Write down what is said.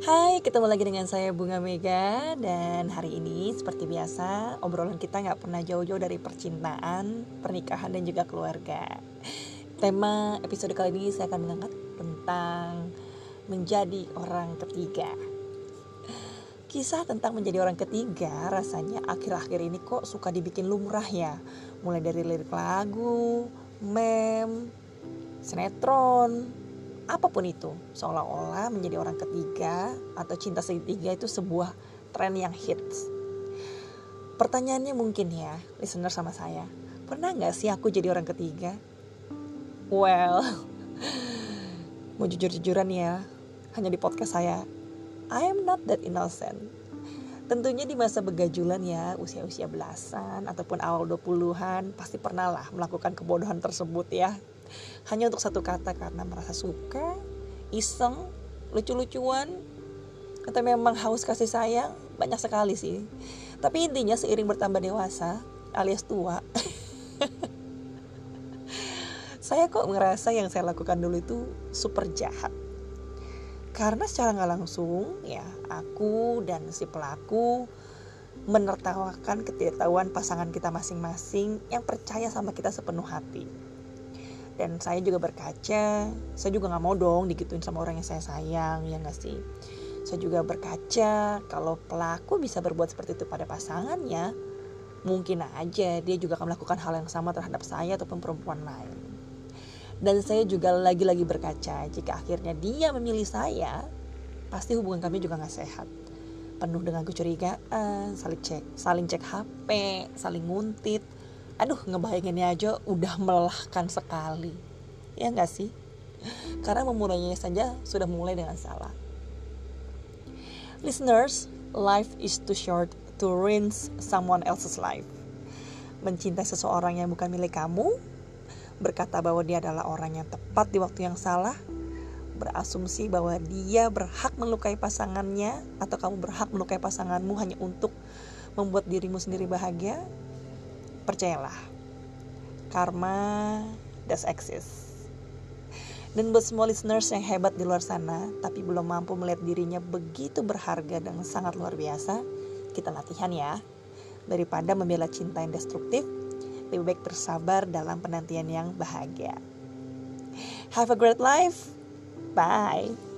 Hai, ketemu lagi dengan saya Bunga Mega Dan hari ini seperti biasa Obrolan kita nggak pernah jauh-jauh dari percintaan, pernikahan dan juga keluarga. Tema episode kali ini saya akan mengangkat tentang Menjadi orang ketiga. Kisah tentang menjadi orang ketiga rasanya akhir-akhir ini kok suka dibikin lumrah ya. Mulai dari lirik lagu, meme, sinetron, apa pun itu seolah-olah menjadi orang ketiga atau cinta segitiga itu sebuah tren yang hits. Pertanyaannya mungkin ya listener sama saya pernah nggak sih aku jadi orang ketiga? Well mau jujur-jujuran ya hanya di podcast saya I am not that innocent. Tentunya di masa begajulan ya, usia-usia belasan ataupun awal 20-an pasti pernah lah melakukan kebodohan tersebut ya hanya untuk satu kata karena merasa suka, iseng, lucu-lucuan, atau memang haus kasih sayang banyak sekali sih. Tapi intinya seiring bertambah dewasa alias tua, saya kok ngerasa yang saya lakukan dulu itu super jahat. Karena secara nggak langsung ya aku dan si pelaku menertawakan ketidaktahuan pasangan kita masing-masing yang percaya sama kita sepenuh hati dan saya juga berkaca saya juga nggak mau dong digituin sama orang yang saya sayang ya nggak sih? Saya juga berkaca kalau pelaku bisa berbuat seperti itu pada pasangannya mungkin aja dia juga akan melakukan hal yang sama terhadap saya ataupun perempuan lain. Dan saya juga lagi-lagi berkaca jika akhirnya dia memilih saya pasti hubungan kami juga nggak sehat. Penuh dengan kecurigaan saling cek saling cek HP saling nguntit aduh ngebayanginnya aja udah melelahkan sekali. Ya nggak sih? Karena memulainya saja sudah mulai dengan salah. Listeners life is too short to rinse someone else's life. Mencintai seseorang yang bukan milik kamu berkata bahwa dia adalah orang yang tepat di waktu yang salah berasumsi bahwa dia berhak melukai pasangannya atau kamu berhak melukai pasanganmu hanya untuk membuat dirimu sendiri bahagia percayalah karma does exist. Dan buat semua listeners yang hebat di luar sana tapi belum mampu melihat dirinya begitu berharga dan sangat luar biasa kita latihan ya. Daripada membela cinta yang destruktif lebih baik bersabar dalam penantian yang bahagia. Have a great life. Bye